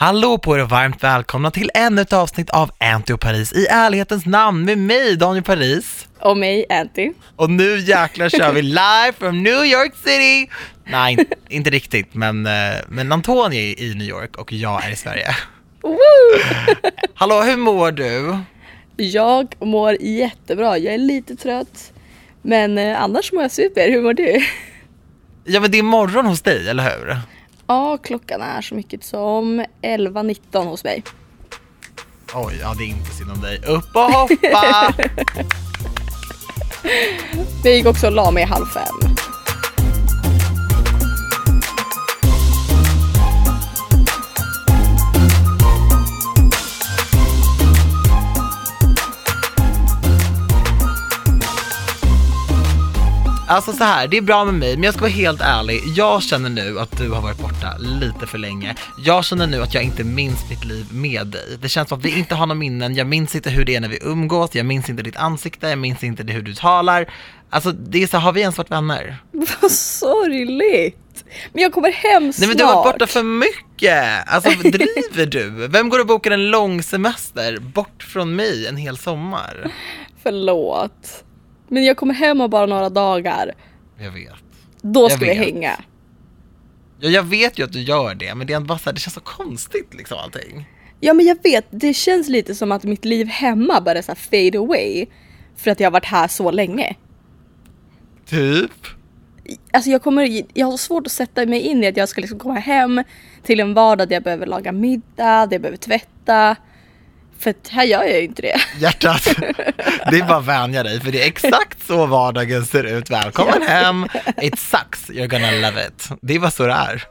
Hallå på er och varmt välkomna till ännu ett avsnitt av Anty och Paris i ärlighetens namn med mig Daniel Paris. Och mig, Anty. Och nu jäklar kör vi live from New York City! Nej, inte, riktigt, men, eh, men Antonija är i New York och jag är i Sverige. Woo! Hallå, hur mår du? Jag mår jättebra. Jag är lite trött. Men eh, annars mår jag super. Hur mår du? Ja men det är morgon hos dig, eller hur? Ja, klockan är så mycket som 11.19 hos mig. Oj, ja det är inte synd om dig. Upp och hoppa! Jag gick också och la mig halv fem. Alltså så här, det är bra med mig, men jag ska vara helt ärlig. Jag känner nu att du har varit borta lite för länge. Jag känner nu att jag inte minns mitt liv med dig. Det känns som att vi inte har några minnen. Jag minns inte hur det är när vi umgås, jag minns inte ditt ansikte, jag minns inte hur du talar. Alltså det är så, har vi ens varit vänner? Vad sorgligt. Men jag kommer hem snart. Nej men du har varit borta för mycket! Alltså driver du? Vem går och bokar en lång semester bort från mig en hel sommar? Förlåt. Men jag kommer hem om bara några dagar. Jag vet. Då Jag ska vi vet. hänga. Ja, jag vet ju att du gör det, men det är bara så här, det känns så konstigt liksom allting. Ja men jag vet, det känns lite som att mitt liv hemma börjar så fade away. För att jag har varit här så länge. Typ. Alltså jag, kommer, jag har svårt att sätta mig in i att jag ska liksom komma hem till en vardag där jag behöver laga middag, där jag behöver tvätta. För här gör jag ju inte det. Hjärtat, det är bara att vänja dig för det är exakt så vardagen ser ut. Välkommen hem, it sucks, you're gonna love it. Det är bara så det är.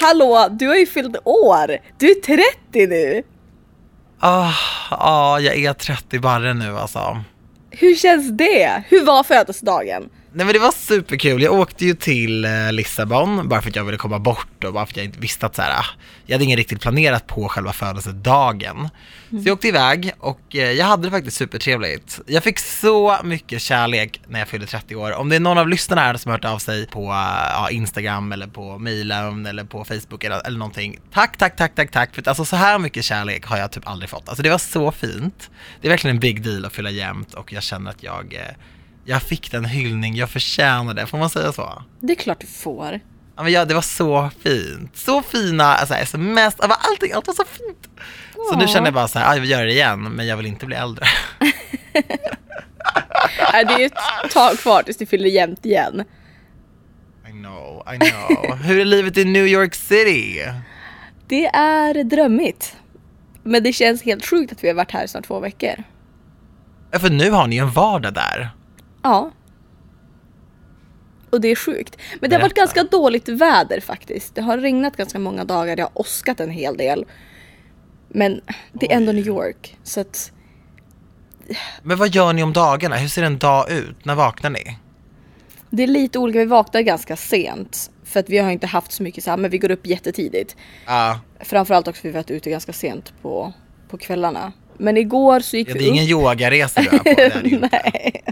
Hallå, du har ju fyllt år! Du är 30 nu! Ah, ah, jag är 30 barre nu alltså. Hur känns det? Hur var födelsedagen? Nej men det var superkul, jag åkte ju till eh, Lissabon bara för att jag ville komma bort och bara för att jag inte visste att så här, ah, jag hade ingen riktigt planerat på själva födelsedagen. Så jag åkte iväg och eh, jag hade det faktiskt supertrevligt. Jag fick så mycket kärlek när jag fyllde 30 år. Om det är någon av lyssnarna här som har hört av sig på eh, ja, Instagram eller på mailen eller på Facebook eller, eller någonting. Tack, tack, tack, tack, tack. För att alltså så här mycket kärlek har jag typ aldrig fått. Alltså det var så fint. Det är verkligen en big deal att fylla jämnt och jag känner att jag jag fick den hyllning jag förtjänade, får man säga så? Det är klart du får. Ja, men ja, det var så fint. Så fina alltså, sms, allting, allt var så fint. Så nu känner jag bara så här, "Ah, jag vill göra det igen, men jag vill inte bli äldre. Nej, det är ju ett tag kvar tills du fyller jämnt igen. I know, I know. Hur är livet i New York City? Det är drömmigt. Men det känns helt sjukt att vi har varit här i snart två veckor. Ja, för nu har ni en vardag där. Ja. Och det är sjukt. Men det har varit Berätta. ganska dåligt väder faktiskt. Det har regnat ganska många dagar, det har åskat en hel del. Men det är ändå Oj. New York. Så att Men vad gör ni om dagarna? Hur ser en dag ut? När vaknar ni? det är lite olika. Vi vaknar ganska sent. För att vi har inte haft så mycket så här, men vi går upp jättetidigt. Ja, Framförallt också för vi har varit ute ganska sent på, på kvällarna. Men igår så gick ja, det vi är upp. ingen yogaresa du är på. Det är det. Nej,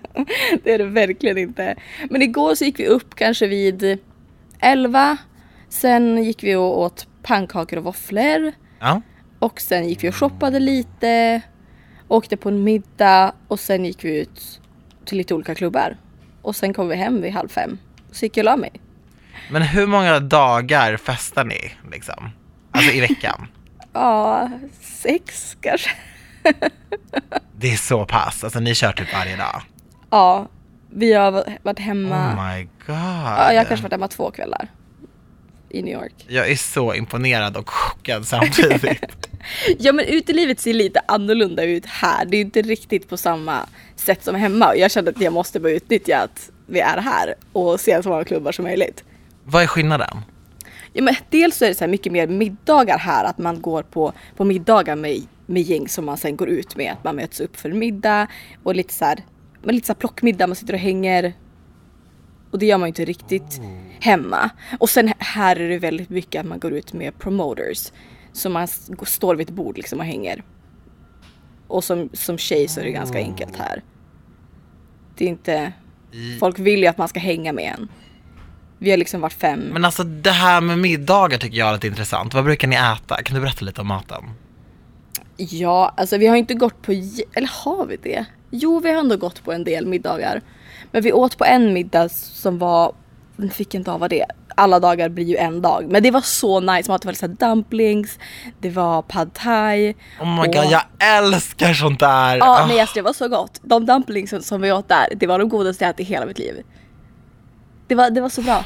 det är det verkligen inte. Men igår så gick vi upp kanske vid 11. Sen gick vi och åt pannkakor och våfflor. Ja. Och sen gick vi och shoppade lite. Åkte på en middag och sen gick vi ut till lite olika klubbar. Och sen kom vi hem vid halv fem. Så gick jag och la mig. Men hur många dagar festar ni liksom? Alltså i veckan? Ja, sex kanske. Det är så pass, alltså ni kör typ varje dag? Ja, vi har varit hemma. Oh my god. ja, jag har kanske varit hemma två kvällar. I New York. Jag är så imponerad och chockad samtidigt. Ja men utelivet ser lite annorlunda ut här. Det är inte riktigt på samma sätt som hemma. Jag kände att jag måste bara utnyttja att vi är här och se så många klubbar som möjligt. Vad är skillnaden? Ja, men dels så är det så här mycket mer middagar här, att man går på, på middagar med, med gäng som man sen går ut med. Att man möts upp för middag och lite så här, lite så här plockmiddag, man sitter och hänger. Och det gör man ju inte riktigt hemma. Och sen här är det väldigt mycket att man går ut med promoters. Så man står vid ett bord liksom och hänger. Och som, som tjej så är det ganska enkelt här. Det är inte, folk vill ju att man ska hänga med en. Vi har liksom varit fem. Men alltså det här med middagar tycker jag är lite intressant. Vad brukar ni äta? Kan du berätta lite om maten? Ja, alltså vi har inte gått på, eller har vi det? Jo, vi har ändå gått på en del middagar. Men vi åt på en middag som var, inte av vad det. Alla dagar blir ju en dag. Men det var så nice, man åt så dumplings, det var pad thai. Oh my och- god, jag älskar sånt där! Ja, Ah. nej alltså det var så gott. De dumplingsen som vi åt där, det var de godaste jag ätit i hela mitt liv. Det var, det var så bra.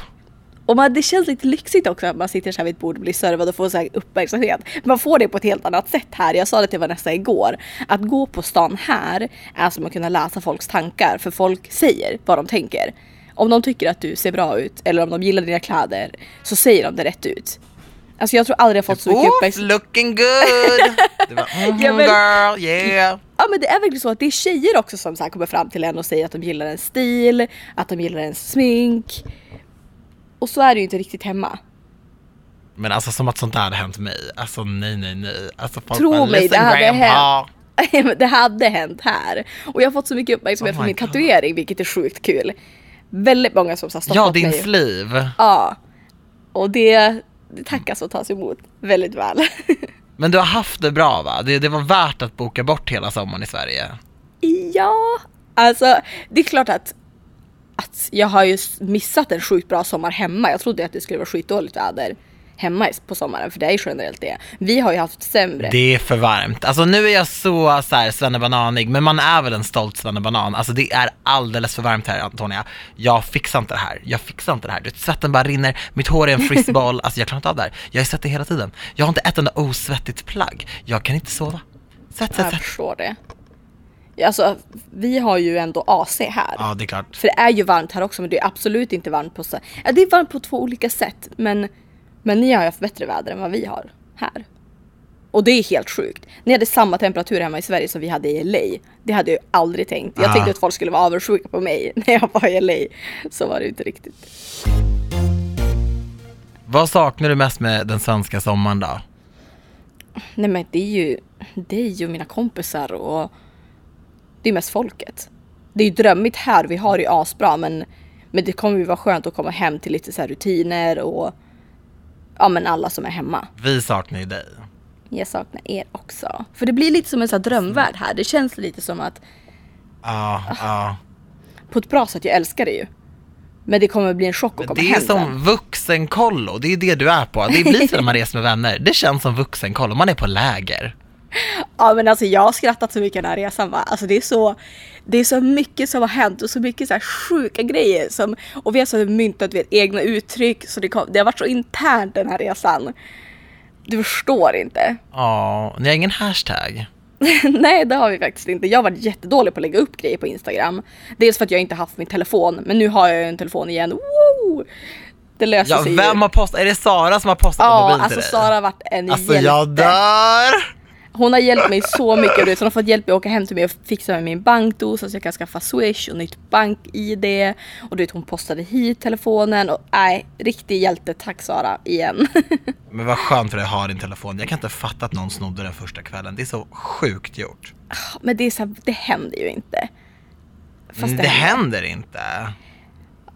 Och man, det känns lite lyxigt också att man sitter så här vid ett bord och blir servad och får så här uppmärksamhet. Man får det på ett helt annat sätt här. Jag sa det till Vanessa igår. Att gå på stan här är som att kunna läsa folks tankar. För folk säger vad de tänker. Om de tycker att du ser bra ut eller om de gillar dina kläder så säger de det rätt ut. Alltså jag tror aldrig jag fått så mycket uppmärksamhet. looking good! Det var, mhm, Ja, men- girl, yeah! Ja men det är verkligen så att det är tjejer också som så här kommer fram till en och säger att de gillar en stil, att de gillar en smink. Och så är det ju inte riktigt hemma. Men alltså som att sånt där hade hänt mig. Alltså nej, nej, nej. Alltså, folk Tro bara, mig, det "Listen, hade grandpa." Men det hade hänt här. Och jag har fått så mycket uppmärksamhet Oh för min God. tatuering vilket är sjukt kul. Väldigt många som har stoppat Ja, din mig. sleeve. Ja. Och det, det tackas och tas emot väldigt väl. Men du har haft det bra va? Det, det var värt att boka bort hela sommaren i Sverige. Ja, alltså det är klart att, att jag har ju missat en sjukt bra sommar hemma. Jag trodde att det skulle vara skitdåligt väder hemma på sommaren, för det är ju generellt det. Vi har ju haft sämre. Det är för varmt. Alltså nu är jag så, så här svennebananig, men man är väl en stolt svennebanan. Alltså det är alldeles för varmt här Antonia. Jag fixar inte det här. Jag fixar inte det här. Du vet, svetten bara rinner, mitt hår är en frisball. Alltså jag klarar inte av det här. Jag är svettig hela tiden. Jag har inte ett enda osvettigt plagg. Jag kan inte sova. Svett, svett, jag svett. förstår det. Alltså, vi har ju ändå AC här. Ja, det är klart. För det är ju varmt här också men det är absolut inte varmt på så... Ja, det är varmt på två olika sätt men, men ni har ju haft bättre väder än vad vi har här. Och det är helt sjukt. Ni hade samma temperatur hemma i Sverige som vi hade i LA. Det hade jag aldrig tänkt. Jag Ah. tänkte att folk skulle vara avundsjuka på mig när jag var i LA. Så var det inte riktigt. Vad saknar du mest med den svenska sommaren då? Nej men det är ju, det är ju mina kompisar och det är mest folket. Det är ju drömmigt här, vi har det ju asbra men, men det kommer ju vara skönt att komma hem till lite så rutiner och ja men alla som är hemma. Vi saknar ju dig. Jag saknar er också. För det blir lite som en sån här drömvärld här. Det känns lite som att Ja, ja. på ett bra sätt, jag älskar det ju. Men det kommer bli en chock att komma Det är hem som sen. vuxenkollo, det är det du är på. Det blir så när man reser med vänner. Det känns som vuxenkollo, man är på läger. Ja men alltså jag har skrattat så mycket den här resan va. Alltså det är så, det är så mycket som har hänt och så mycket så här sjuka grejer som, och vi har så myntat vet, egna uttryck så det, kom, det har varit så internt den här resan. Du förstår inte. Ja, ni har ingen hashtag. Nej det har vi faktiskt inte. Jag har varit jättedålig på att lägga upp grejer på Instagram. Dels för att jag inte haft min telefon, men nu har jag ju en telefon igen. Woo! Det löser Ja, sig ju. vem har postat? Är det Sara som har postat på Ja, mobilen alltså till dig? Sara har varit en Alltså hjälte. jag dör! Hon har hjälpt mig så mycket. Vet, hon har fått hjälp med att åka hem till mig och fixa med min bankdos så att jag kan skaffa swish och nytt bank-id. Och du vet hon postade hit telefonen och nej, riktig hjälte. Tack Sara igen. Men vad skönt för dig att ha din telefon. Jag kan inte fatta att någon snodde den första kvällen. Det är så sjukt gjort. Men det är så här, det händer ju inte. Fast det, händer inte.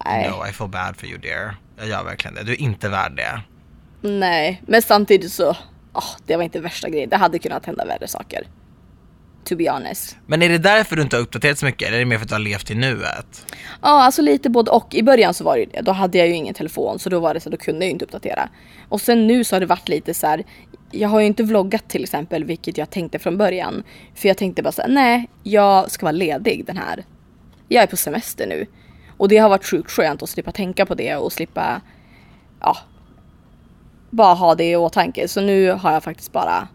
Nej. No, I feel bad for you dear. Jag gör verkligen det. Du är inte värd det. Nej, men samtidigt så, åh, det var inte värsta grejen. Det hade kunnat hända värre saker. To be honest. Men är det därför du inte har uppdaterat så mycket? Eller är det mer för att du har levt i nuet? Ja, alltså lite både och. I början så var det ju det. Då hade jag ju ingen telefon så då var det så då kunde jag ju inte uppdatera. Och sen nu så har det varit lite så här. Jag har ju inte vloggat till exempel, vilket jag tänkte från början. För jag tänkte bara så här, nej, jag ska vara ledig den här. Jag är på semester nu. Och det har varit sjukt skönt att slippa tänka på det och slippa, ja, bara ha det i åtanke. Så nu har jag faktiskt bara,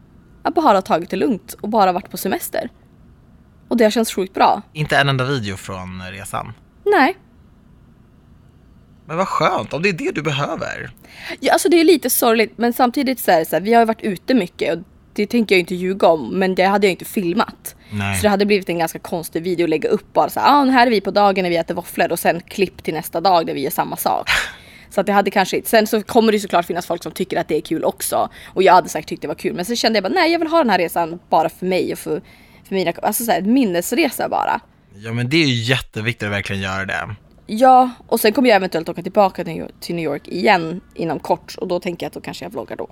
jag bara tagit det lugnt och bara varit på semester. Och det har känts sjukt bra. Inte en enda video från resan. Nej, Men vad skönt, om det är det du behöver. Ja, alltså det är lite sorgligt men samtidigt så är det så här, vi har ju varit ute mycket och det tänker jag inte ljuga om men det hade jag inte filmat. Nej. Så det hade blivit en ganska konstig video att lägga upp bara så här, ah, här är vi på dagen när vi äter våfflor och sen klipp till nästa dag där vi gör samma sak. Så att det hade kanske Sen så kommer det ju såklart finnas folk som tycker att det är kul också. Och jag hade säkert tyckt det var kul men sen kände jag bara nej jag vill ha den här resan bara för mig och för, för mina, alltså så här, en minnesresa bara. Ja men det är ju jätteviktigt att verkligen göra det. Ja, och sen kommer jag eventuellt åka tillbaka till New York- igen inom kort och då tänker jag att då kanske jag vloggar då.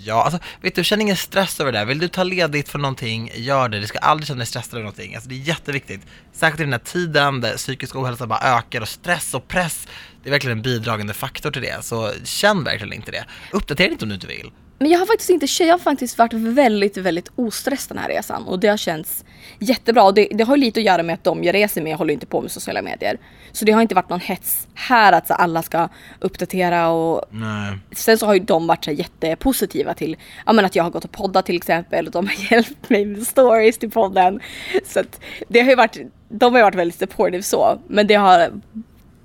Ja, alltså, vet du, känn ingen stress över det. Vill du ta ledigt från någonting, gör det. Du ska aldrig känna dig stressad över någonting. Alltså, det är jätteviktigt. Särskilt i den här tiden där psykisk ohälsa bara ökar och stress och press, det är verkligen en bidragande faktor till det. Så känn verkligen inte det. Uppdatera inte om du inte vill. Men jag har faktiskt inte, jag har faktiskt varit väldigt, väldigt ostressad den här resan och det har känts jättebra. Och det, det har lite att göra med att de jag reser med håller inte på med sociala medier. Så det har inte varit någon hets här att så alla ska uppdatera och Nej. sen så har ju de varit så jättepositiva till ja, men att jag har gått och poddat till exempel och de har hjälpt mig med stories till podden. Så att det har ju varit, de har ju varit väldigt supportive så, men det har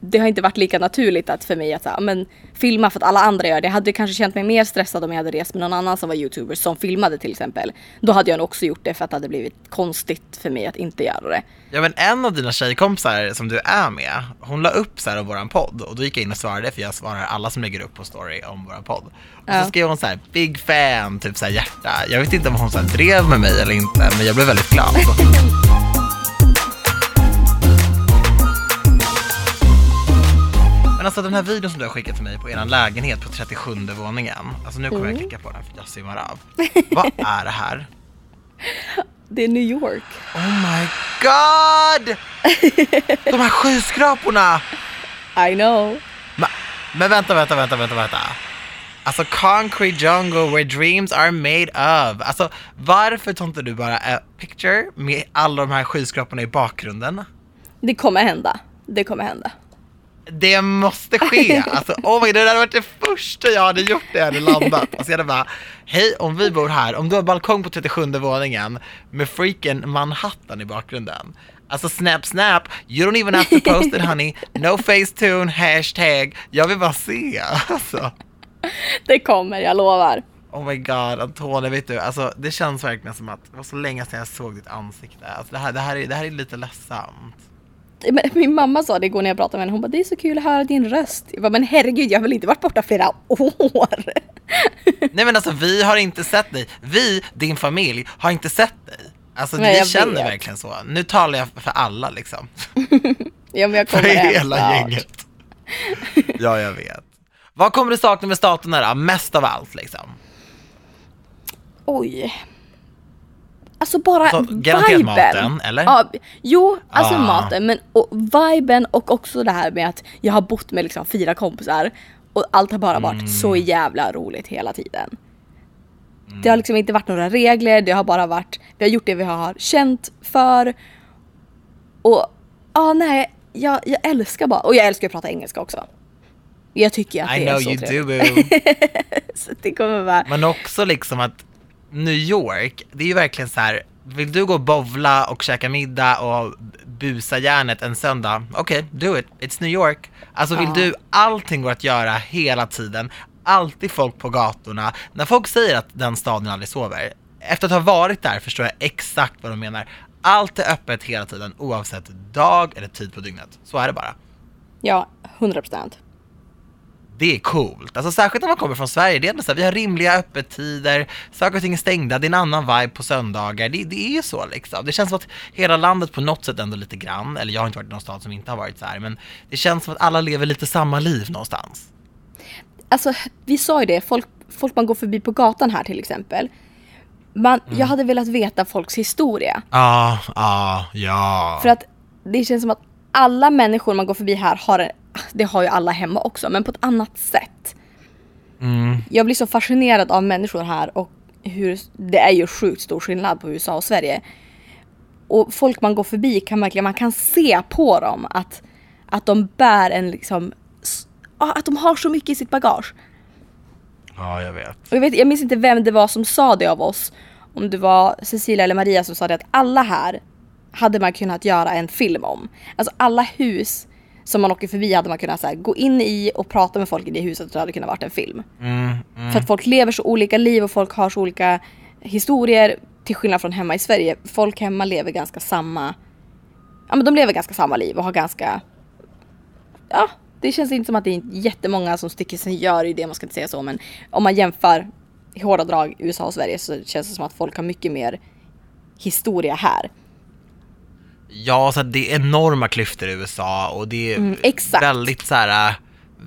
det har inte varit lika naturligt att för mig att så här, ja, men, filma för att alla andra gör det. Jag hade kanske känt mig mer stressad om jag hade rest med någon annan som var youtuber som filmade till exempel. Då hade jag nog också gjort det för att det hade blivit konstigt för mig att inte göra det. Ja men en av dina tjejkompisar som du är med, hon la upp så här om våran podd och då gick jag in och svarade för jag svarar alla som lägger upp på story om våran podd. Och Ja. så skrev hon så här, big fan, typ så här hjärta. Jag vet inte om hon så här drev med mig eller inte, men jag blev väldigt glad. Men alltså den här videon som du har skickat till mig på er lägenhet på 37 våningen, alltså nu kommer jag klicka på den för jag svimmar av. Vad är det här? Det är New York. Oh my god! De här skyskraporna! I know. Men, men vänta, vänta, vänta, vänta, vänta. Alltså concrete jungle where dreams are made of. Alltså varför tar inte du bara a picture med alla de här skyskraporna i bakgrunden? Det kommer hända. Det kommer hända. Det måste ske! Alltså oh my, det hade varit det första jag hade gjort när jag hade landat. Alltså jag hade bara, hej om vi bor här, om du har balkong på 37 våningen med freaken Manhattan i bakgrunden. Alltså snap snap, you don't even have to post it honey, no facetune, hashtag, jag vill bara se. Alltså. Det kommer, jag lovar. Oh my god, Antonija, vet du, alltså det känns verkligen som att det var så länge sedan jag såg ditt ansikte. Alltså det här, det här, är, det här är lite ledsamt. Min mamma sa det igår när jag pratade med henne, hon bara det är så kul att höra din röst. Jag bara, men herregud jag har väl inte varit borta flera år? Nej men alltså vi har inte sett dig, vi, din familj, har inte sett dig. Alltså Nej, vi känner vet. verkligen så. Nu talar jag för alla liksom. ja men jag För kommer hem hela snart. gänget. Ja, jag vet. Vad kommer du sakna med staterna då? Mest av allt liksom? Oj. Alltså bara Så, garanterat viben. maten, eller? Ja, jo, alltså Ah. maten men och viben och också det här med att jag har bott med liksom fyra kompisar och allt har bara varit Mm. så jävla roligt hela tiden. Det har liksom inte varit några regler, det har bara varit, vi har gjort det vi har känt för. Och ja, nej, jag, jag älskar bara, och jag älskar att prata engelska också. Jag tycker att I det är know så you trevligt. do boo. Så det kommer vara, Men också liksom att New York, det är ju verkligen så här. Vill du gå och bovla och käka middag och busa järnet en söndag? Okej, do it. It's New York. Alltså vill du, allting går att göra hela tiden. Alltid folk på gatorna. När folk säger att den staden aldrig sover, efter att ha varit där förstår jag exakt vad de menar. Allt är öppet hela tiden oavsett dag eller tid på dygnet. Så är det bara. ja, 100%. Det är coolt. Alltså särskilt när man kommer från Sverige. Det är så här, vi har rimliga öppettider, saker och ting är stängda, det är en annan vibe på söndagar. Det, det är ju så liksom. Det känns som att hela landet på något sätt ändå lite grann, eller jag har inte varit i någon stad som inte har varit så här, men det känns som att alla lever lite samma liv någonstans. Alltså vi sa ju det, folk, folk man går förbi på gatan här till exempel. Man, Mm. Jag hade velat veta folks historia. Ja, ja, ja. För att det känns som att alla människor man går förbi här har, det har ju alla hemma också, men på ett annat sätt. Mm. Jag blir så fascinerad av människor här och hur, det är ju sjukt stor skillnad på USA och Sverige. Och folk man går förbi kan verkligen, man kan se på dem att, att de bär en liksom, att de har så mycket i sitt bagage. Ja, jag vet. Och jag, vet, jag minns inte vem det var som sa det av oss. Om det var Cecilia eller Maria som sa det att alla här hade man kunnat göra en film om. Alltså alla hus som man åker förbi hade man kunnat så här, gå in i och prata med folk i det huset och det hade kunnat varit en film. Mm, mm. För att folk lever så olika liv och folk har så olika historier till skillnad från hemma i Sverige. Folk hemma lever ganska samma, ja men de lever ganska samma liv och har ganska, ja det känns inte som att det är jättemånga som sticker sig gör i det, man ska inte säga så men om man jämför i hårda drag USA och Sverige så känns det som att folk har mycket mer historia här. Ja, så det är enorma klyftor i USA och det är Mm, väldigt så här,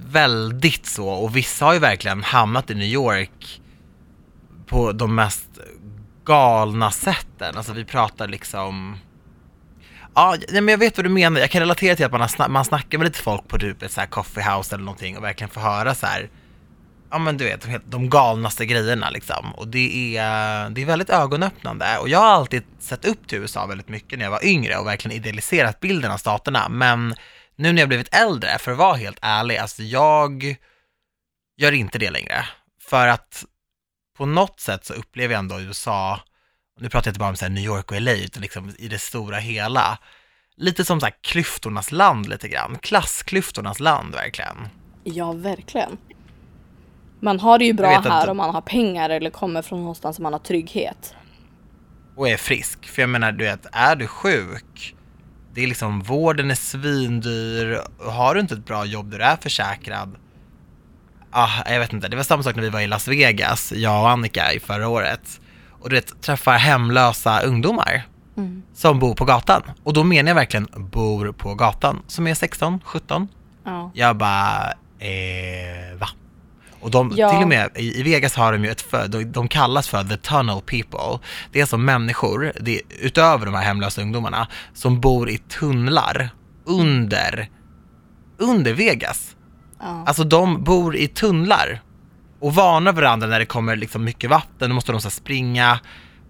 väldigt så och vissa har ju verkligen hamnat i New York på de mest galna sätten. Alltså vi pratar liksom Ja, men jag vet vad du menar. Jag kan relatera till att man, har sna- man snackar med lite folk på typ ett så här coffee house eller någonting och verkligen får höra så här ja men du vet, de galnaste grejerna liksom. Och det är, det är väldigt ögonöppnande. Och jag har alltid sett upp till USA väldigt mycket när jag var yngre och verkligen idealiserat bilden av staterna. Men nu när jag blivit äldre, för att vara helt ärlig, alltså jag gör inte det längre. För att på något sätt så upplever jag ändå USA, nu pratar jag inte bara om så här New York och LA, utan liksom i det stora hela, lite som så här klyftornas land lite grann. Klassklyftornas land verkligen. Ja, verkligen. Man har det ju bra här om man har pengar eller kommer från någonstans som man har trygghet. och är frisk. För jag menar, du vet, är du sjuk, det är liksom, vården är svindyr, har du inte ett bra jobb där du är försäkrad, ah, jag vet inte, det var samma sak när vi var i Las Vegas, jag och Annika i förra året. Och du vet, träffar hemlösa ungdomar Mm. som bor på gatan. Och då menar jag verkligen bor på gatan, som är 16, 17. Ja. Jag bara, eh, va? Och de, Ja. till och med i, i Vegas har de ju ett för, de, de kallas för the tunnel people. Det är som människor, det utöver de här hemlösa ungdomarna, som bor i tunnlar under, under Vegas. Ja. Alltså de bor i tunnlar och varnar varandra när det kommer liksom mycket vatten, då måste de så springa.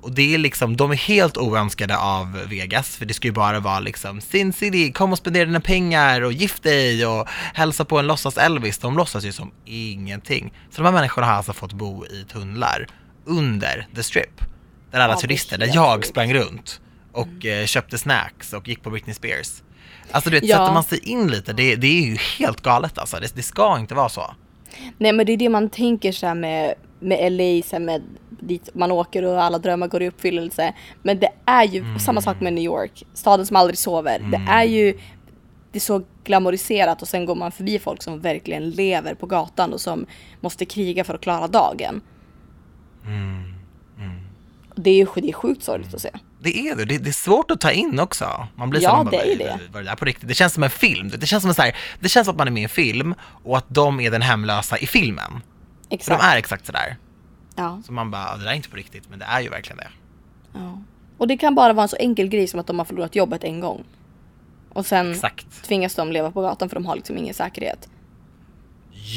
Och det är liksom, de är helt oönskade av Vegas, för det ska ju bara vara liksom Sin City, kom och spendera dina pengar och gift dig och hälsa på en låtsas Elvis. De låtsas ju som ingenting. Så de här människorna har alltså fått bo i tunnlar under the strip. Där alla Ja, turister, där jag sprang runt och eh, köpte snacks och gick på Britney Spears. Alltså du vet, Ja. sätter man sig in lite, det, det är ju helt galet alltså. Det, det ska inte vara så. Nej men det är det man tänker så här med, med LA, här med dit man åker och alla drömmar går i uppfyllelse. Men det är ju Mm. samma sak med New York, staden som aldrig sover. Det är ju det är så glamoriserat och sen går man förbi folk som verkligen lever på gatan och som måste kriga för att klara dagen. Mm. Det är ju det är sjukt sorgligt att se. Det är det. det, det är svårt att ta in också. Man blir Ja, så man det är det. Var det där på riktigt? Det känns som en film. Det känns som en så här, det känns som att man är med i en film och att de är den hemlösa i filmen. För Exakt. de är exakt sådär. Ja, Så man bara, det där är inte på riktigt, men det är ju verkligen det. ja. Och det kan bara vara en så enkel grej som att de har förlorat jobbet en gång. Och sen Exakt. tvingas de leva på gatan för de har liksom ingen säkerhet.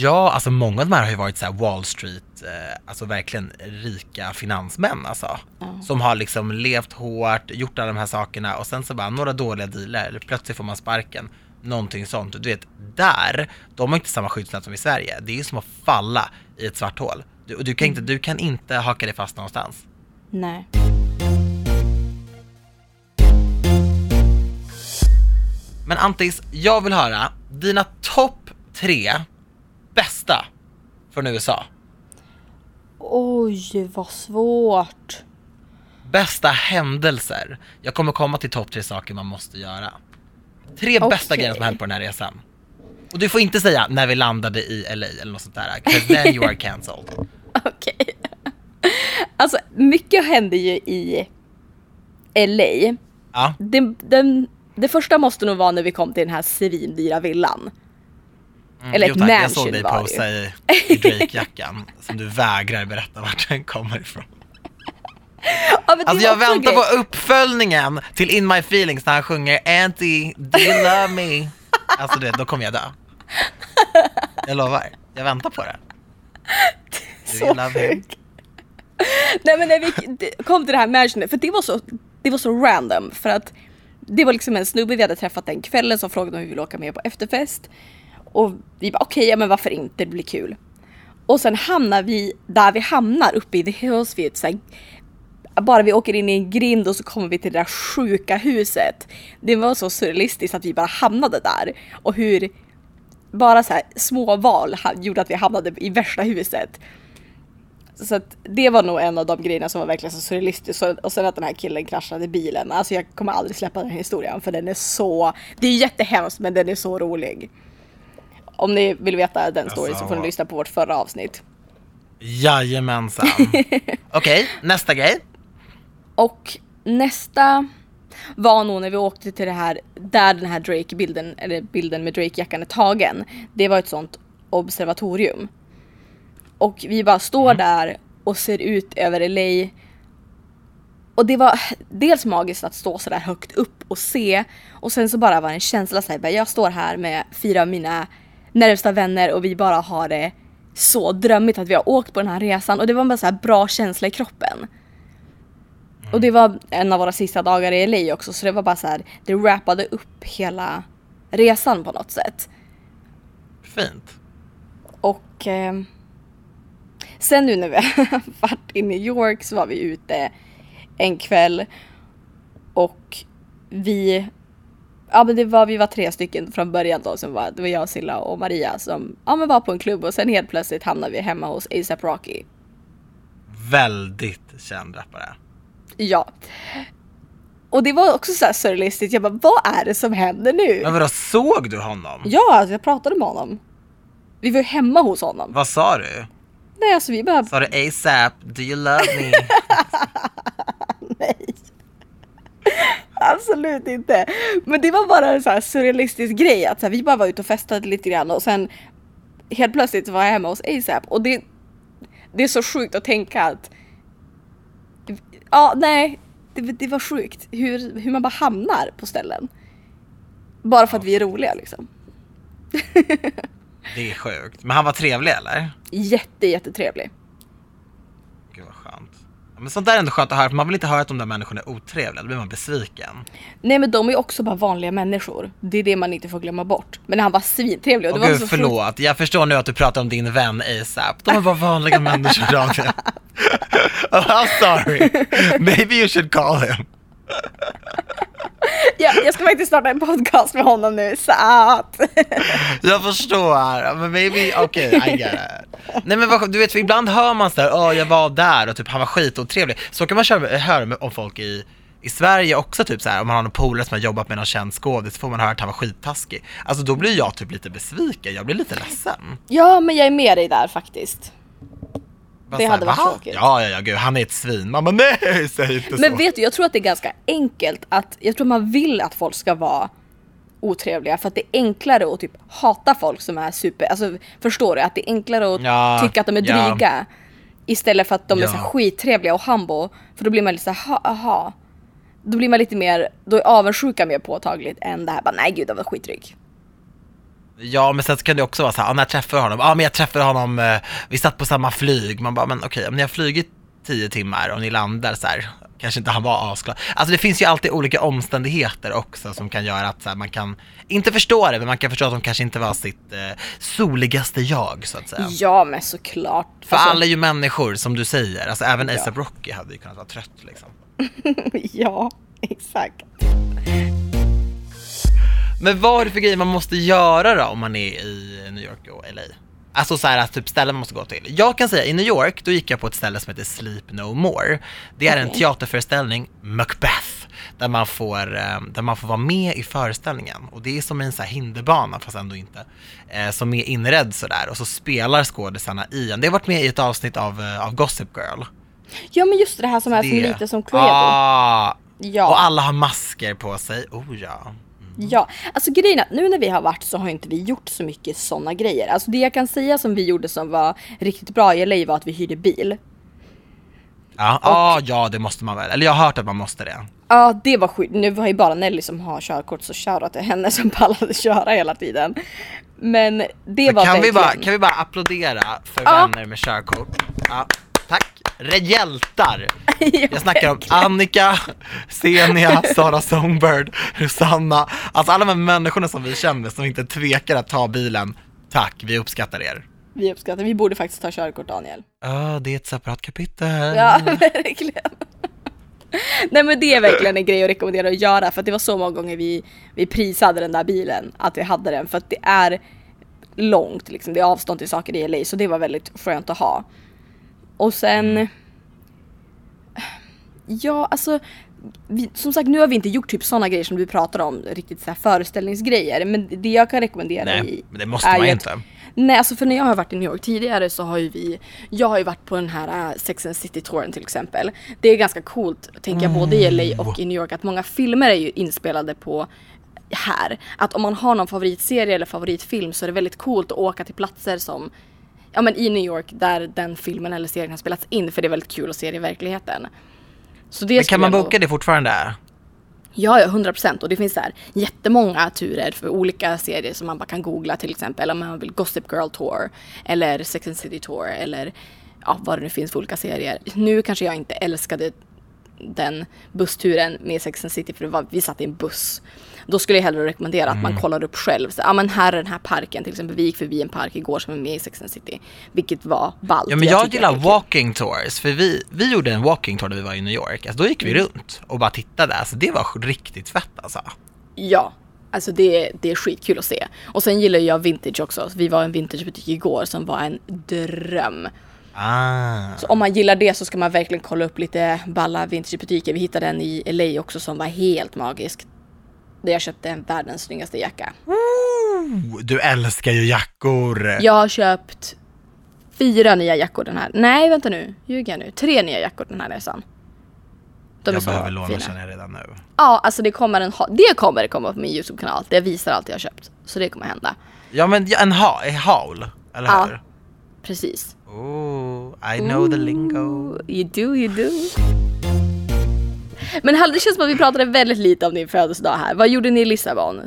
Ja, alltså många av de här har ju varit så Wall Street, eh, alltså verkligen rika finansmän alltså. Ja. Som har liksom levt hårt, gjort alla de här sakerna och sen så bara några dåliga dealer, eller plötsligt får man sparken. Någonting sånt. Du vet, där, de har inte samma skyddsnät som i Sverige. Det är ju som att falla i ett svart hål. Du, du, kan inte, du kan inte haka dig fast någonstans. Nej. Men Antis, jag vill höra dina topp tre bästa från USA. Oj, vad svårt. Bästa händelser. Jag kommer komma till topp tre saker man måste göra. Tre bästa Okej. grejer som har hänt på den här resan. Och du får inte säga när vi landade i LA eller något sånt där, 'cause then you are cancelled. Okej. Alltså, mycket hände ju i LA. Ja, Det, den, det första måste nog vara när vi kom till den här svindyra villan. mm, Eller jo ett tack. Jag mansion såg dig posa i, i Drake-jackan som du vägrar berätta vart den kommer ifrån. Ja, Alltså jag väntar grej. på uppföljningen till In My Feelings när han sjunger Auntie, do you love me? Alltså du vet, då kommer jag dö. Jag lovar, jag väntar på det. Do you Så sjukt. Nej men när vi det- kom till det här mansionet, för det var så, det var så random för att det var liksom en snubbe vi hade träffat den kvällen som frågade om vi ville åka med på efterfest. Och vi bara okej, ja men varför inte, det blir kul. Och sen hamnar vi där vi hamnar uppe i the hills vid ett bara vi åker in i en grind och så kommer vi till det där sjuka huset. Det var så surrealistiskt att vi bara hamnade där och hur bara så här små val gjorde att vi hamnade i värsta huset. Så att det var nog en av de grejerna som var verkligen så surrealistiskt. Och sen att den här killen kraschade bilen. Alltså jag kommer aldrig släppa den här historien för den är så... Det är jättehemskt men den är så rolig. Om ni vill veta den storyn så får ni Alltså- lyssna på vårt förra avsnitt. Jajamensan. Okej, nästa grej. Och nästa... var nog när vi åkte till det här, där den här Drake-bilden, eller bilden med Drake-jackan är tagen. Det var ett sånt observatorium. Och vi bara står där och ser ut över LA. Och det var dels magiskt att stå så där högt upp och se. Och sen så bara var det en känsla såhär, jag står här med fyra av mina närmsta vänner och vi bara har det så drömmigt att vi har åkt på den här resan. Och det var bara så här bra känsla i kroppen. Och det var en av våra sista dagar i LA också så det var bara så här, det wrappade upp hela resan på något sätt. Fint. Och eh, sen nu när vi varit i New York så var vi ute en kväll och vi Ja men det var, vi var tre stycken från början då som var, det var jag, Silla och Maria som ja, men var på en klubb och sen helt plötsligt hamnade vi hemma hos ASAP Rocky. Väldigt känd rappare. Ja. Och det var också så här surrealistiskt, jag bara vad är det som händer nu? Men vadå, såg du honom? Ja, alltså jag pratade med honom. Vi var ju hemma hos honom. Vad sa du? Nej alltså vi bara, Sa du ASAP, do you love me? nej. Absolut inte. Men det var bara en så här surrealistisk grej att så här, vi bara var ute och festade lite grann och sen helt plötsligt var jag hemma hos ASAP och det, det är så sjukt att tänka att ja, nej, det, det var sjukt hur, hur man bara hamnar på ställen. Bara för att vi är roliga liksom. Det är sjukt. Men han var trevlig eller? Jätte, jättetrevlig. Gud vad skönt. Ja, Men sånt där är ändå skönt att höra, för man vill inte höra att de där människorna är otrevliga, då blir man besviken. Nej men de är också bara vanliga människor. Det är det man inte får glömma bort. Men han var svintrevlig och det Åh var gud så förlåt, jag förstår nu att du pratar om din vän ASAP. De är bara vanliga människor Daniel. oh, I'm sorry. Maybe you should call him. Ja, jag ska faktiskt starta en podcast med honom nu så att... Jag förstår, men maybe, okej, I get it. Nej men vad, du vet, för ibland hör man sådär, åh jag var där och typ han var skitotrevlig. Så kan man köra, höra med- om folk i, i Sverige också, typ såhär, om man har någon polare som har jobbat med någon känd skådis, så får man höra att han var skittaskig. Alltså då blir jag typ lite besviken, jag blir lite ledsen. Ja, men jag är med dig där faktiskt. Det hade varit "Va? tråkigt. Ja, ja, ja, gud, han är ett svin. Man bara, nej, säg inte så. Men vet du, jag tror att det är ganska enkelt att, jag tror man vill att folk ska vara otrevliga för att det är enklare att typ hata folk som är super, alltså förstår du? Att det är enklare att Ja, tycka att de är ja. dryga istället för att de är så Ja. skittrevliga och humble för då blir man lite så här, "Ha, aha. Då blir man lite mer, då är avundsjuka mer påtagligt än det här bara nej gud de var skitdryg. Ja, men sen så kan det också vara så här, ah, när jag träffade honom, ja ah, men jag träffade honom, eh, vi satt på samma flyg, man bara, men okej, om ni har flugit tio timmar och ni landar så här, kanske inte han var asglad. Alltså det finns ju alltid olika omständigheter också som kan göra att så här, man kan, inte förstå det, men man kan förstå att de kanske inte var sitt eh, soligaste jag, så att säga. Ja men såklart. För Alltså, alla är ju människor, som du säger, alltså även Ja. ASAP Rocky hade ju kunnat vara trött liksom. ja, exakt. Men vad är det för grejer man måste göra då om man är i New York och LA? Alltså så här, att typ ställen man måste gå till. Jag kan säga, i New York, då gick jag på ett ställe som heter Sleep No More. Det är en teaterföreställning, Macbeth, där man, får, eh, där man får vara med i föreställningen. Och det är som en så här hinderbana, fast ändå inte, eh, som är inredd sådär. Och så spelar skådisarna i en. Det har varit med i ett avsnitt av, eh, av Gossip Girl. Ja men just det här som är Det- lite som Cluedo. Ah, Ja. Och alla har masker på sig. Oh ja. Ja, alltså grejen att nu när vi har varit så har inte vi gjort så mycket sådana grejer. Alltså det jag kan säga som vi gjorde som var riktigt bra i LA var att vi hyrde bil. Ja, ah, ja, det måste man väl. Eller jag har hört att man måste det. Ja, det var sjukt. Nu var ju bara Nelly som har körkort så shoutout till henne som pallade köra hela tiden. Men det Så var kan, vi verkligen... bara, kan vi bara applådera för Ja. vänner med körkort? Ja, tack. Hjältar! Ja, Jag snackar om. Annika, Senia, Sara Songbird, Rosanna. Alltså alla de här människorna som vi känner som inte tvekar att ta bilen. Tack, vi uppskattar er. Vi uppskattar, vi borde faktiskt ta körkort Daniel. Ja, det är ett separat kapitel. Ja, verkligen. Nej men det är verkligen en grej att rekommendera att göra för att det var så många gånger vi, vi prisade den där bilen, att vi hade den för att det är långt liksom, det är avstånd till saker i LA så det var väldigt skönt att ha. Och sen Ja, alltså vi, som sagt nu har vi inte gjort typ sådana grejer som du pratar om, riktigt så här föreställningsgrejer. Men det jag kan rekommendera Nej, i, men det måste man ju att- inte. Nej alltså för när jag har varit i New York tidigare så har ju vi, jag har ju varit på den här äh, Sex and City-touren till exempel. Det är ganska coolt, tänker jag, både i LA och i New York att många filmer är ju inspelade på här. Att om man har någon favoritserie eller favoritfilm så är det väldigt coolt att åka till platser som ja men i New York där den filmen eller serien har spelats in för det är väldigt kul att se det i verkligheten. Så det Men kan man jag nog- boka det fortfarande? Ja, ja, 100 procent. Och det finns så här jättemånga turer för olika serier som man bara kan googla till exempel om man vill Gossip Girl Tour eller Sex and City Tour eller ja, vad det nu finns för olika serier. Nu kanske jag inte älskade den bussturen med Sex and City för det var, vi satt i en buss. Då skulle jag hellre rekommendera att man kollar upp själv. Ja men här är den här parken till exempel. Vi gick förbi en park igår som är med i Sex and City. Vilket var ballt. Ja men jag, tycker gillar walking tours, för vi, vi gjorde en walking tour när vi var i New York. Alltså, då gick vi runt och bara tittade, alltså det var riktigt fett alltså. Ja, alltså det, det är skitkul att se. Och sen gillar jag vintage också. Vi var i en vintagebutik igår som var en dröm. Ah. Så om man gillar det så ska man verkligen kolla upp lite balla vintagebutiker. Vi hittade en i LA också som var helt magisk. Där jag köpte en världens snyggaste jacka. Oh, Du älskar ju jackor! Jag har köpt fyra nya jackor den här. Nej, vänta nu. Ljuger jag nu? Tre nya jackor den här resan. De jag behöver låna fina. känner jag redan nu. Ja, alltså det kommer en Det kommer komma på min YouTube-kanal. Det visar allt jag har köpt. Så det kommer hända. Ja men ja, en, ha, haul, eller Ja. hur? Precis. Oh, I know the lingo. You do, you do. Men Hall, det känns som att vi pratade väldigt lite om din födelsedag här. Vad gjorde ni i Lissabon?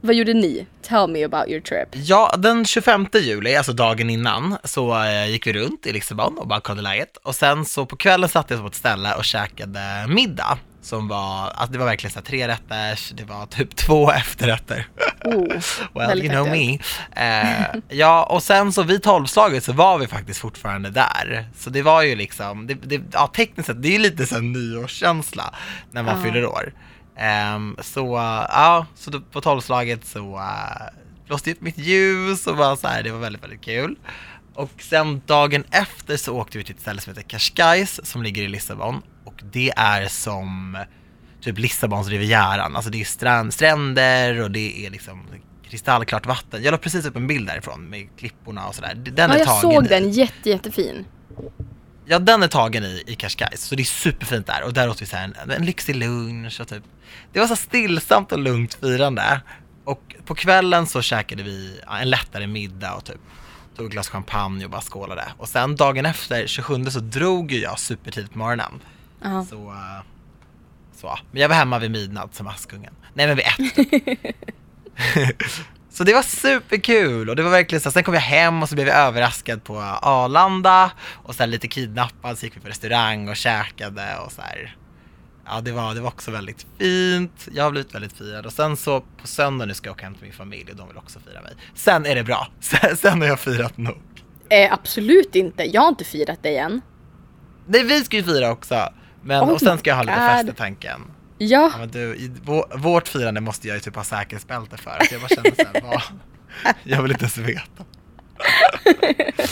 Vad gjorde ni? Tell me about your trip. Ja, den 25 juli, alltså dagen innan, så eh, gick vi runt i Lissabon och bara kollade läget. Och sen så på kvällen satt jag på ett ställe och käkade middag. Som var, alltså det var verkligen så här tre rätters, det var typ två efterrätter. Oh, Well, you know me. Eh, ja, och sen så vid tolvslaget så var vi faktiskt fortfarande där. Så det var ju liksom, det, det, ja tekniskt sett, det är ju lite så nyårskänsla när man Ja. fyller år. Ehm, så uh, ja, så då, på tolvslaget så uh, blåste jag upp mitt ljus och bara så här, det var väldigt, väldigt kul. Och sen dagen efter så åkte vi till ett ställe som heter Cascais som ligger i Lissabon. Och det är som typ Lissabons rivieran, alltså det är strand, stränder och det är liksom kristallklart vatten. Jag la precis upp en bild därifrån med klipporna och sådär. Den Ja, är jag såg i- den. Jätte, jättefin. Ja, den är tagen i, i Cascais, så det är superfint där. Och där åt vi så en, en lyxig lunch och typ. Det var så stillsamt och lugnt firande. Och på kvällen så käkade vi en lättare middag och typ tog ett glas champagne och bara skålade. Och sen dagen efter, 27, så drog ju jag supertidigt på morgonen. Ja. Så, så, men jag var hemma vid midnatt som Askungen. Nej men vid ett. typ. så det var superkul och det var verkligen så. Sen kom jag hem och så blev jag överraskad på Arlanda och sen lite kidnappad så gick vi på restaurang och käkade och så här. Ja det var, det var också väldigt fint. Jag har blivit väldigt firad och sen så på söndag nu ska jag åka hem till min familj och de vill också fira mig. Sen är det bra. Sen, sen har jag firat nog. Eh, absolut inte. Jag har inte firat dig än. Nej vi ska ju fira också. Men, Oh och sen ska jag ha lite fest i tanken. Ja, Ja, du, i vå- vårt firande måste jag ju typ ha säkerhetsbälte för. Att jag bara känner såhär, vad? Jag vill inte ens veta.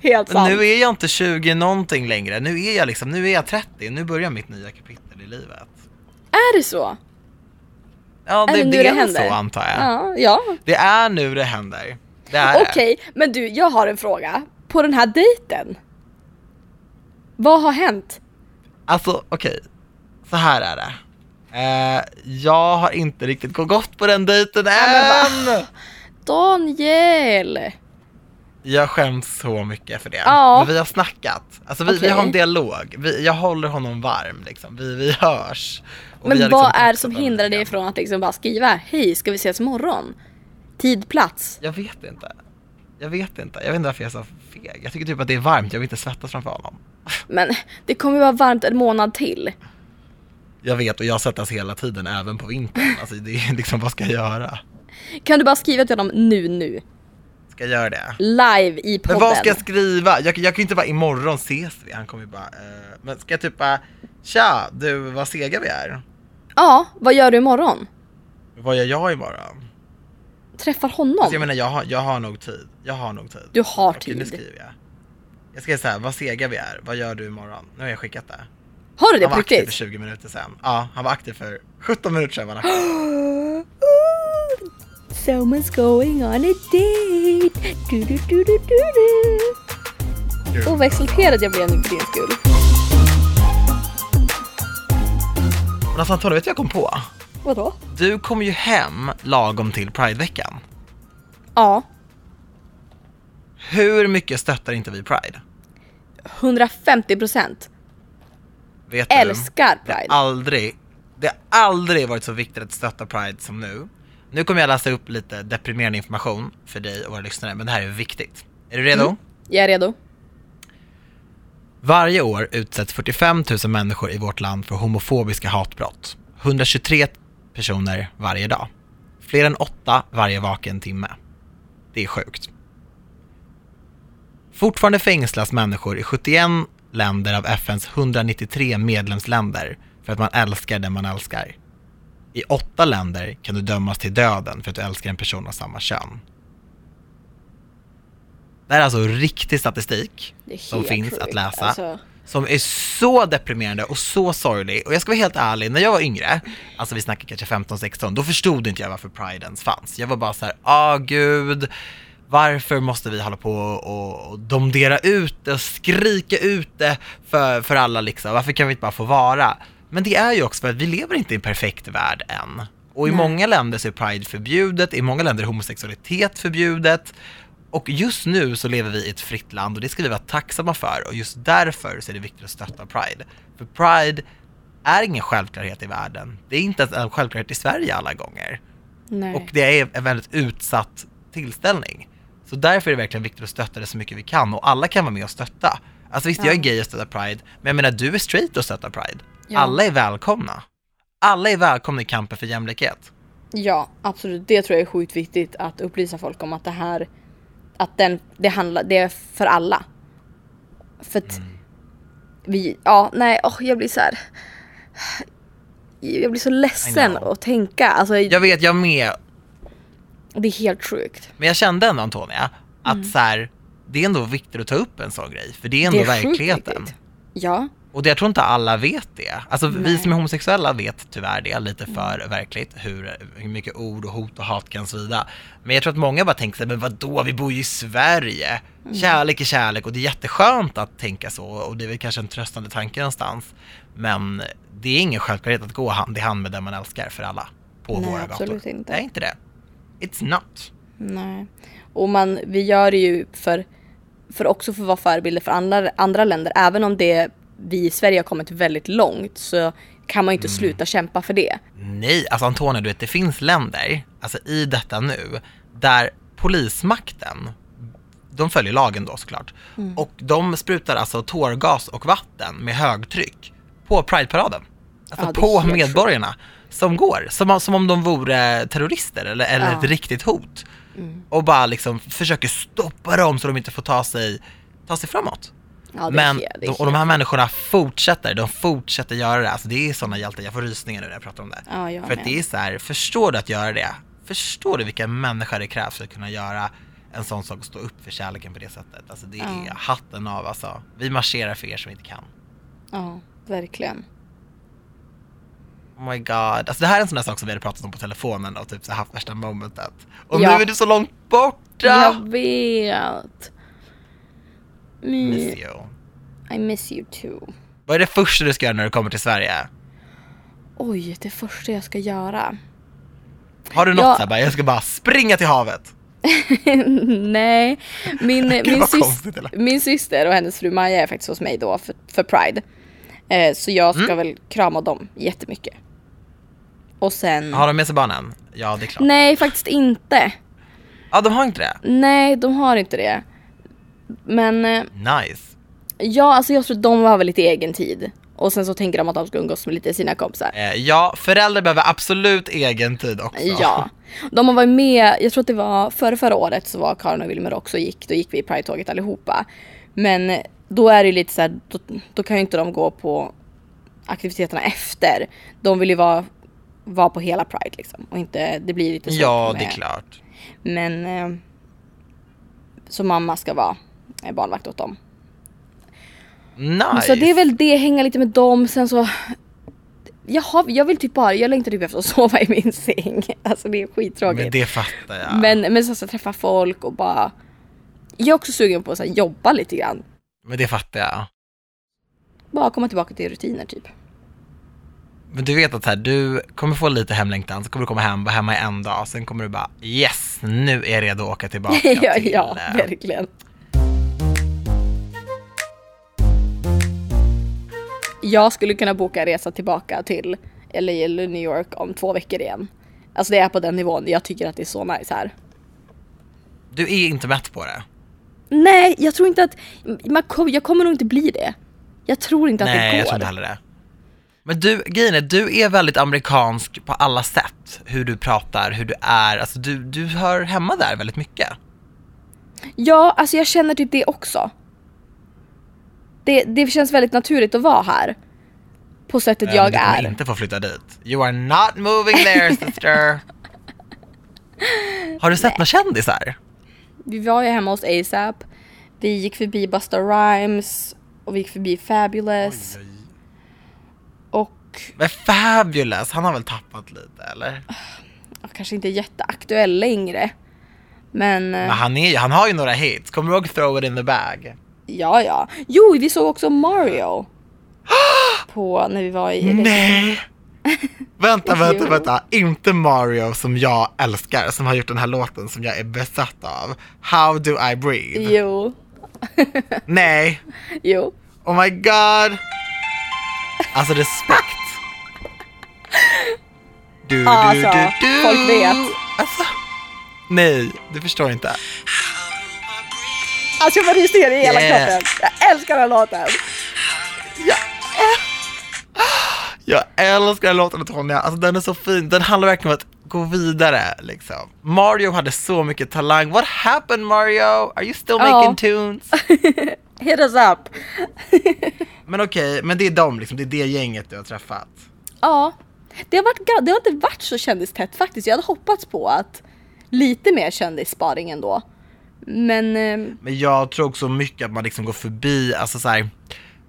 helt Men sant. nu är jag inte 20 någonting längre. Nu är jag liksom, nu är jag 30. Nu börjar mitt nya kapitel i livet. Är det så? Ja, Är det, det nu det det är händer? så antar jag. Ja, ja. Det är nu det händer. Det det. Okej, men du, jag har en fråga. På den här dejten, vad har hänt? Alltså okej, så här är det. Eh, jag har inte riktigt gått på den dejten men än! Daniel! Jag skäms så mycket för det. Ja. Men vi har snackat. Alltså vi, vi Okej. har en dialog. Vi, jag håller honom varm liksom. Vi, vi hörs. Och vi Men har liksom vad är det som hindrar dig från att liksom bara skriva Hej, ska vi ses imorgon? Tid, plats? Jag vet inte. Jag vet inte. Jag vet inte varför jag är så feg. Jag tycker typ att det är varmt. Jag vill inte svettas framför honom. Men det kommer ju vara varmt en månad till. Jag vet och jag svettas hela tiden även på vintern. Alltså det är liksom, vad ska jag göra? Kan du bara skriva till honom nu, nu? Ska jag göra det? Live i podden. Men vad ska jag skriva? Jag, jag kan ju inte bara imorgon ses vi. Han kommer ju bara, eh, men ska jag typ bara, tja du vad sega vi är. Ja, vad gör du imorgon? Vad gör jag imorgon? Träffar honom? Alltså jag menar jag har, jag har nog tid. Jag har nog tid. Du har Okej, nu tid. skriver jag. Jag skriver såhär, vad sega vi är. Vad gör du imorgon? Nu har jag skickat det. Har du det Han på var aktiv för riktigt? 20 minuter sedan. Ja, han var aktiv för 17 minuter sedan. Var han. Someone's going on a date. Du, du, du, du, du, du. Åh vad exalterad jag blev nu för din skull. Men alltså Antonija, vet du vad jag kom på? Vadå? Du kom ju hem lagom till Prideveckan. Ja, Hur mycket stöttar inte vi Pride? 150 procent. Vet du? Älskar Det har Pride. aldrig, det har aldrig varit så viktigt att stötta Pride som nu. Nu kommer jag läsa upp lite deprimerande information för dig och våra lyssnare, men det här är viktigt. Är du redo? Mm. Jag är redo. Varje år utsätts 45 000 människor i vårt land för homofobiska hatbrott. 123 personer varje dag. Fler än åtta varje vaken timme. Det är sjukt. Fortfarande fängslas människor i 71 länder av FNs 193 medlemsländer för att man älskar den man älskar. I åtta länder kan du dömas till döden för att du älskar en person av samma kön. Det här är alltså riktig statistik som finns sjukt. att läsa Alltså, som är så deprimerande och så sorglig. Och jag ska vara helt ärlig, när jag var yngre, alltså vi snackar kanske 15-16, då förstod inte jag varför Pride ens fanns. Jag var bara så här, ah gud, varför måste vi hålla på och, och domdera ut det och skrika ut det för, för alla liksom? Varför kan vi inte bara få vara? Men det är ju också för att vi lever inte i en perfekt värld än. Och i Nej. många länder så är Pride förbjudet, i många länder är homosexualitet förbjudet. Och just nu så lever vi i ett fritt land och det ska vi vara tacksamma för och just därför så är det viktigt att stötta Pride. För Pride är ingen självklarhet i världen. Det är inte ens en självklarhet i Sverige alla gånger. nej. Och det är en väldigt utsatt tillställning. Så därför är det verkligen viktigt att stötta det så mycket vi kan och alla kan vara med och stötta. Alltså visst, jag är Ja. gay och stöttar Pride, men jag menar du är straight och stöttar Pride. Ja. Alla är välkomna. Alla är välkomna i kampen för jämlikhet. Ja, absolut. Det tror jag är sjukt viktigt att upplysa folk om att det här, att den, det handlar, det är för alla. För att Mm. vi, ja, nej, åh, jag blir så här. Jag blir så ledsen att tänka. Alltså, Jag vet, jag med, det är helt sjukt. Men jag kände ändå Antonia, att Mm. så här, det är ändå viktigt att ta upp en sån grej, för det är ändå det är sjukt verkligheten. viktigt. Ja, Och det, jag tror inte alla vet det. Alltså vi Nej. som är homosexuella vet tyvärr det lite för verkligt, hur, hur mycket ord och hot och hat kan svida. Men jag tror att många bara tänker sig, men vadå, vi bor ju i Sverige. Kärlek är kärlek och det är jätteskönt att tänka så och det är väl kanske en tröstande tanke någonstans. Men det är ingen självklarhet att gå hand i hand med den man älskar för alla på Nej, våra gator. absolut inte. Det är inte det. It's not. nej. Och man, vi gör det ju för, för också för att vara förebilder för andra, andra länder. Även om det, vi i Sverige har kommit väldigt långt så kan man ju inte Mm. sluta kämpa för det. Nej, alltså Antonija, du vet det finns länder, alltså i detta nu, där polismakten, de följer lagen då såklart, Mm. och de sprutar alltså tårgas och vatten med högtryck på Pride-paraden. Alltså Ja, på medborgarna som går, som, om- som om de vore terrorister eller, eller Ja. Mm. ett riktigt hot. Och bara liksom försöker stoppa dem så de inte får ta sig, ta sig framåt. Ja, är Men, helt- det är de, och de här människorna fortsätter, de fortsätter göra det. Alltså det är sådana hjältar, jag får rysningar nu när jag pratar om det. Ja, jag för att det är så här, förstår du att göra det? Förstår du vilka människor det krävs för att kunna göra en sån sak och stå upp för kärleken på det sättet? Alltså det är hatten av alltså. Vi marscherar för er som inte kan. Ja, verkligen. Oh my god. Alltså det här är en sån där sak som vi hade pratat om på telefonen och typ så haft värsta momentet. Och Ja. nu är du så långt borta! Jag vet. Mm, Miss you. I miss you too. Vad är det första du ska göra när du kommer till Sverige? Oj, det första jag ska göra. Har du något Ja. så här, bara, jag ska bara springa till havet? Nej, min, min, vad sys- konstigt, eller? min syster och hennes fru Maja är faktiskt hos mig då för, för Pride. Eh, så jag ska Mm. väl krama dem jättemycket. Och sen... Har de med sig barnen? Ja, det är klart. Nej, faktiskt inte. Ja, de har inte det? Nej, de har inte det. Men eh, Nice. ja, alltså jag tror att de har väl lite egen tid. Och sen så tänker de att de ska umgås med lite sina kompisar. Eh, ja, föräldrar behöver absolut egen tid också. Ja. De har varit med, jag tror att det var före förra året så var Karin och Wilmer också och gick, då gick vi i Pride-tåget allihopa. Men då är det lite så här, då, då kan ju inte de gå på aktiviteterna efter. De vill ju vara, vara på hela Pride liksom. Och inte, det blir lite svårt Ja, med, det är klart. Men eh, så mamma ska vara eh, barnvakt åt dem. Nice! Så det är väl det, hänga lite med dem, sen så jag, har, jag vill typ bara, jag längtar typ efter att sova i min säng. Alltså det är skittråkigt. Men det fattar jag. Men, men så, så träffa folk och bara... Jag är också sugen på att så här, jobba lite grann. Men det fattar jag. Bara komma tillbaka till rutiner typ. Men du vet att här, du kommer få lite hemlängtan, så kommer du komma hem, vara hemma i en dag, sen kommer du bara yes, nu är jag redo att åka tillbaka ja, till... ja, eh, verkligen. Jag skulle kunna boka en resa tillbaka till LA eller New York om två veckor igen. Alltså det är på den nivån, jag tycker att det är så nice här. Du är inte mätt på det. Nej, jag tror inte att... Man jag kommer nog inte bli det. Jag tror inte att Nej, det går. jag tror inte heller det. Men du, grejen är, du är väldigt amerikansk på alla sätt. Hur du pratar, hur du är, alltså du, du hör hemma där väldigt mycket. Ja, alltså jag känner typ det också. Det, det känns väldigt naturligt att vara här. På sättet men jag du är. inte få flytta dit. You are not moving there sister. Har du sett några kändisar? Vi var ju hemma hos ASAP. Vi gick förbi Busta Rhymes. Och vi gick förbi Fabulous. Och Men Fabulous, han har väl tappat lite eller? kanske inte jätteaktuell längre. Men, eh, Men han, är, han har ju några hits, kommer du ihåg Throw It In The Bag? ja ja. Jo, vi såg också Mario. på när vi var i Nej! vänta, vänta, vänta. Inte Mario som jag älskar, som har gjort den här låten som jag är besatt av. How do I breathe? Jo, Nej! jo. Oh my god! Alltså respekt. Du, du, Alltså, du, du. folk vet. Alltså, nej, du förstår inte. Alltså jag får rysningar i hela Yeah. kroppen. Jag älskar den här låten. Jag älskar den låten Tonja, alltså den är så fin. Den handlar verkligen om att gå vidare liksom. Mario hade så mycket talang. What happened Mario? Are you still making tunes? Hit us up. Men okej, men det är dem liksom, det är det gänget du har träffat. Ja, det har, varit, det har inte varit så kändistätt faktiskt. Jag hade hoppats på att lite mer kändissparing ändå. Men eh, Men jag tror också mycket att man liksom går förbi, alltså så här,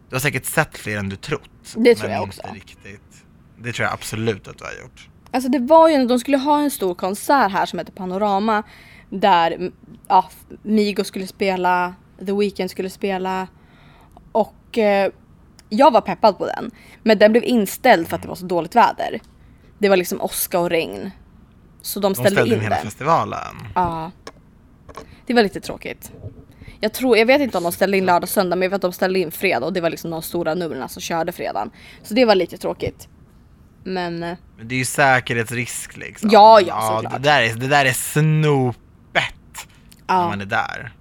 du har säkert sett fler än du trott. Det tror jag också. Riktigt. Det tror jag absolut att du har gjort. alltså det var ju, de skulle ha en stor konsert här som heter Panorama. Där ja, Migo skulle spela, The Weeknd skulle spela. Och eh, jag var peppad på den. Men den blev inställd för att det var så dåligt väder. Det var liksom åska och regn. Så de De ställde, ställde in in hela den. festivalen. Ja. Det var lite tråkigt. Jag tror, jag vet inte om de ställde in lördag och söndag men jag vet att de ställde in fredag och det var liksom de stora numren som körde fredagen. Så det var lite tråkigt. Men eh, Men det är ju säkerhetsrisk liksom. Ja, ja, såklart. det, där är, det där är snopet när ja, man är där.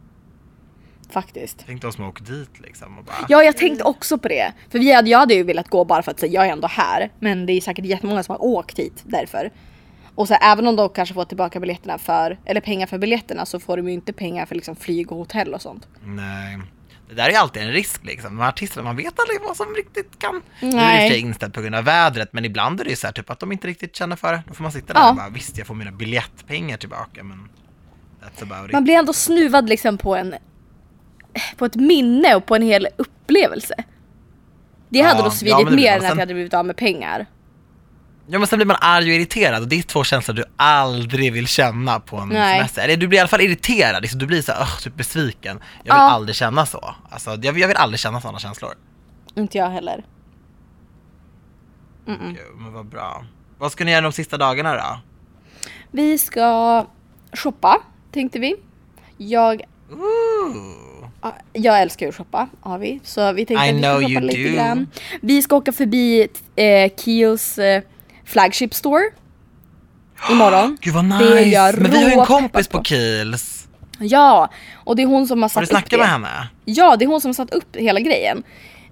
Faktiskt. Tänk de som har åkt dit liksom och bara... Ja, jag tänkte också på det. För vi hade, jag hade ju velat gå bara för att säga jag är ändå här. Men det är säkert jättemånga som har åkt hit därför. Och så även om de kanske får tillbaka biljetterna för, eller pengar för biljetterna så får de ju inte pengar för liksom flyg och hotell och sånt. Nej. Det där är alltid en risk liksom. Här artisterna, man vet aldrig vad som riktigt kan... Nu är det i Nej. inställt på grund av vädret, men ibland är det ju så här typ att de inte riktigt känner för det. Då får man sitta där Ja. och bara, visst jag får mina biljettpengar tillbaka men that's about it. Man blir ändå snuvad liksom på en på ett minne och på en hel upplevelse. Det Ja, hade då ja, svidit men det blir mer än att Sen- jag hade blivit av med pengar. Ja men sen blir man arg och irriterad och det är två känslor du aldrig vill känna på en Nej. semester. Eller du blir i alla fall irriterad, liksom, du blir så här, typ besviken. Jag vill Ja. aldrig känna så. Alltså, jag, jag vill aldrig känna sådana känslor. Inte jag heller. Mm-mm. Gud, men vad bra. Vad ska ni göra de sista dagarna då? Vi ska shoppa, tänkte vi. Jag, Ooh. Ja, jag älskar ju att shoppa, har vi. Så vi tänkte I att vi ska shoppa lite do. grann. Vi ska åka förbi eh, Kiels eh, flagship store. Imorgon. Gud vad Det är nice! jag Men vi har ju en kompis på på. Kiels. Ja, och det är hon som har Har satt du upp snackat det. med henne? Ja, det är hon som har satt upp hela grejen.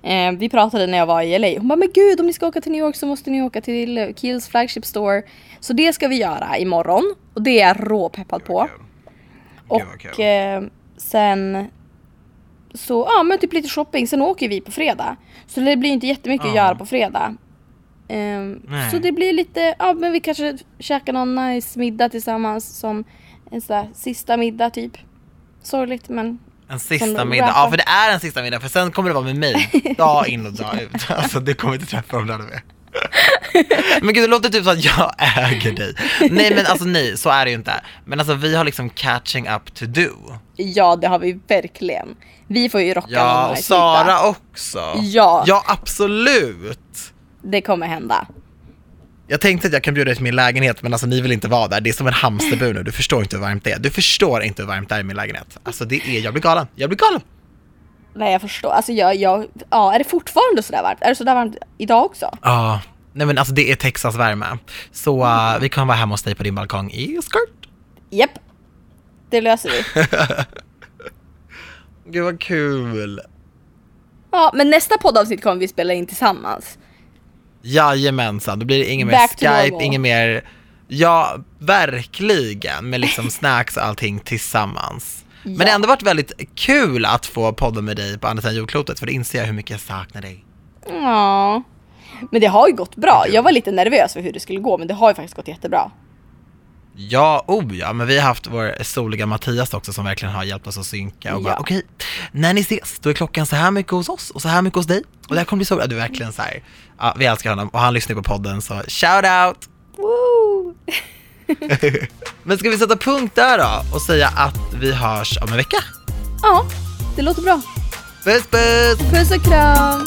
Eh, vi pratade när jag var i LA. Hon bara, men gud om ni ska åka till New York så måste ni åka till eh, Kiels flagship store. Så det ska vi göra imorgon. Och det är jag råpeppad på. Gud. Och eh, sen så, ja men typ lite shopping. Sen åker vi på fredag. Så det blir inte jättemycket att Ja. göra på fredag. Nej. så det blir lite, ja men vi kanske käkar någon nice middag tillsammans som en sån där sista middag typ. Sorgligt men En sista middag, ja för det är en sista middag för sen kommer det vara med mig, dag in och dag ut. Alltså du kommer inte träffa dem där du är. Men gud det låter typ som att jag äger dig. Nej men alltså nej, så är det ju inte. Men alltså vi har liksom catching up to do. Ja, det har vi verkligen. Vi får ju rocka Ja, och Sara middag. också. Ja. Ja absolut. Det kommer hända. Jag tänkte att jag kan bjuda dig till min lägenhet men alltså ni vill inte vara där. Det är som en hamsterbur nu, du förstår inte hur varmt det är. Du förstår inte hur varmt det är i min lägenhet. Alltså det är, jag blir galen. Jag blir galen. Nej jag förstår. Alltså jag, jag, ja är det fortfarande sådär varmt? Är det sådär varmt idag också? Ja, nej men alltså det är Texas värme. Så uh, vi kan vara hemma hos dig på din balkong i skirt. Japp. Det löser vi. Gud vad kul. Ja, men nästa poddavsnitt kommer vi spela in tillsammans. Jajamensan, då blir det ingen mer Back Skype, ingen mer, ja verkligen, med liksom snacks och allting tillsammans. Men det har Ja. ändå varit väldigt kul att få podda med dig på andra sidan jordklotet för det inser jag hur mycket jag saknar dig. Ja. Men det har ju gått bra. Jag var lite nervös för hur det skulle gå men det har ju faktiskt gått jättebra. Ja, oh ja, men vi har haft vår soliga Mattias också som verkligen har hjälpt oss att synka och bara Ja. okej, när ni ses då är klockan så här mycket hos oss och så här mycket hos dig och det här kommer bli så bra, du är verkligen så här, ja vi älskar honom och han lyssnar på podden så shout out! Woo! Men ska vi sätta punkt där då och säga att vi hörs om en vecka? Ja, det låter bra. Puss puss! Puss och kram!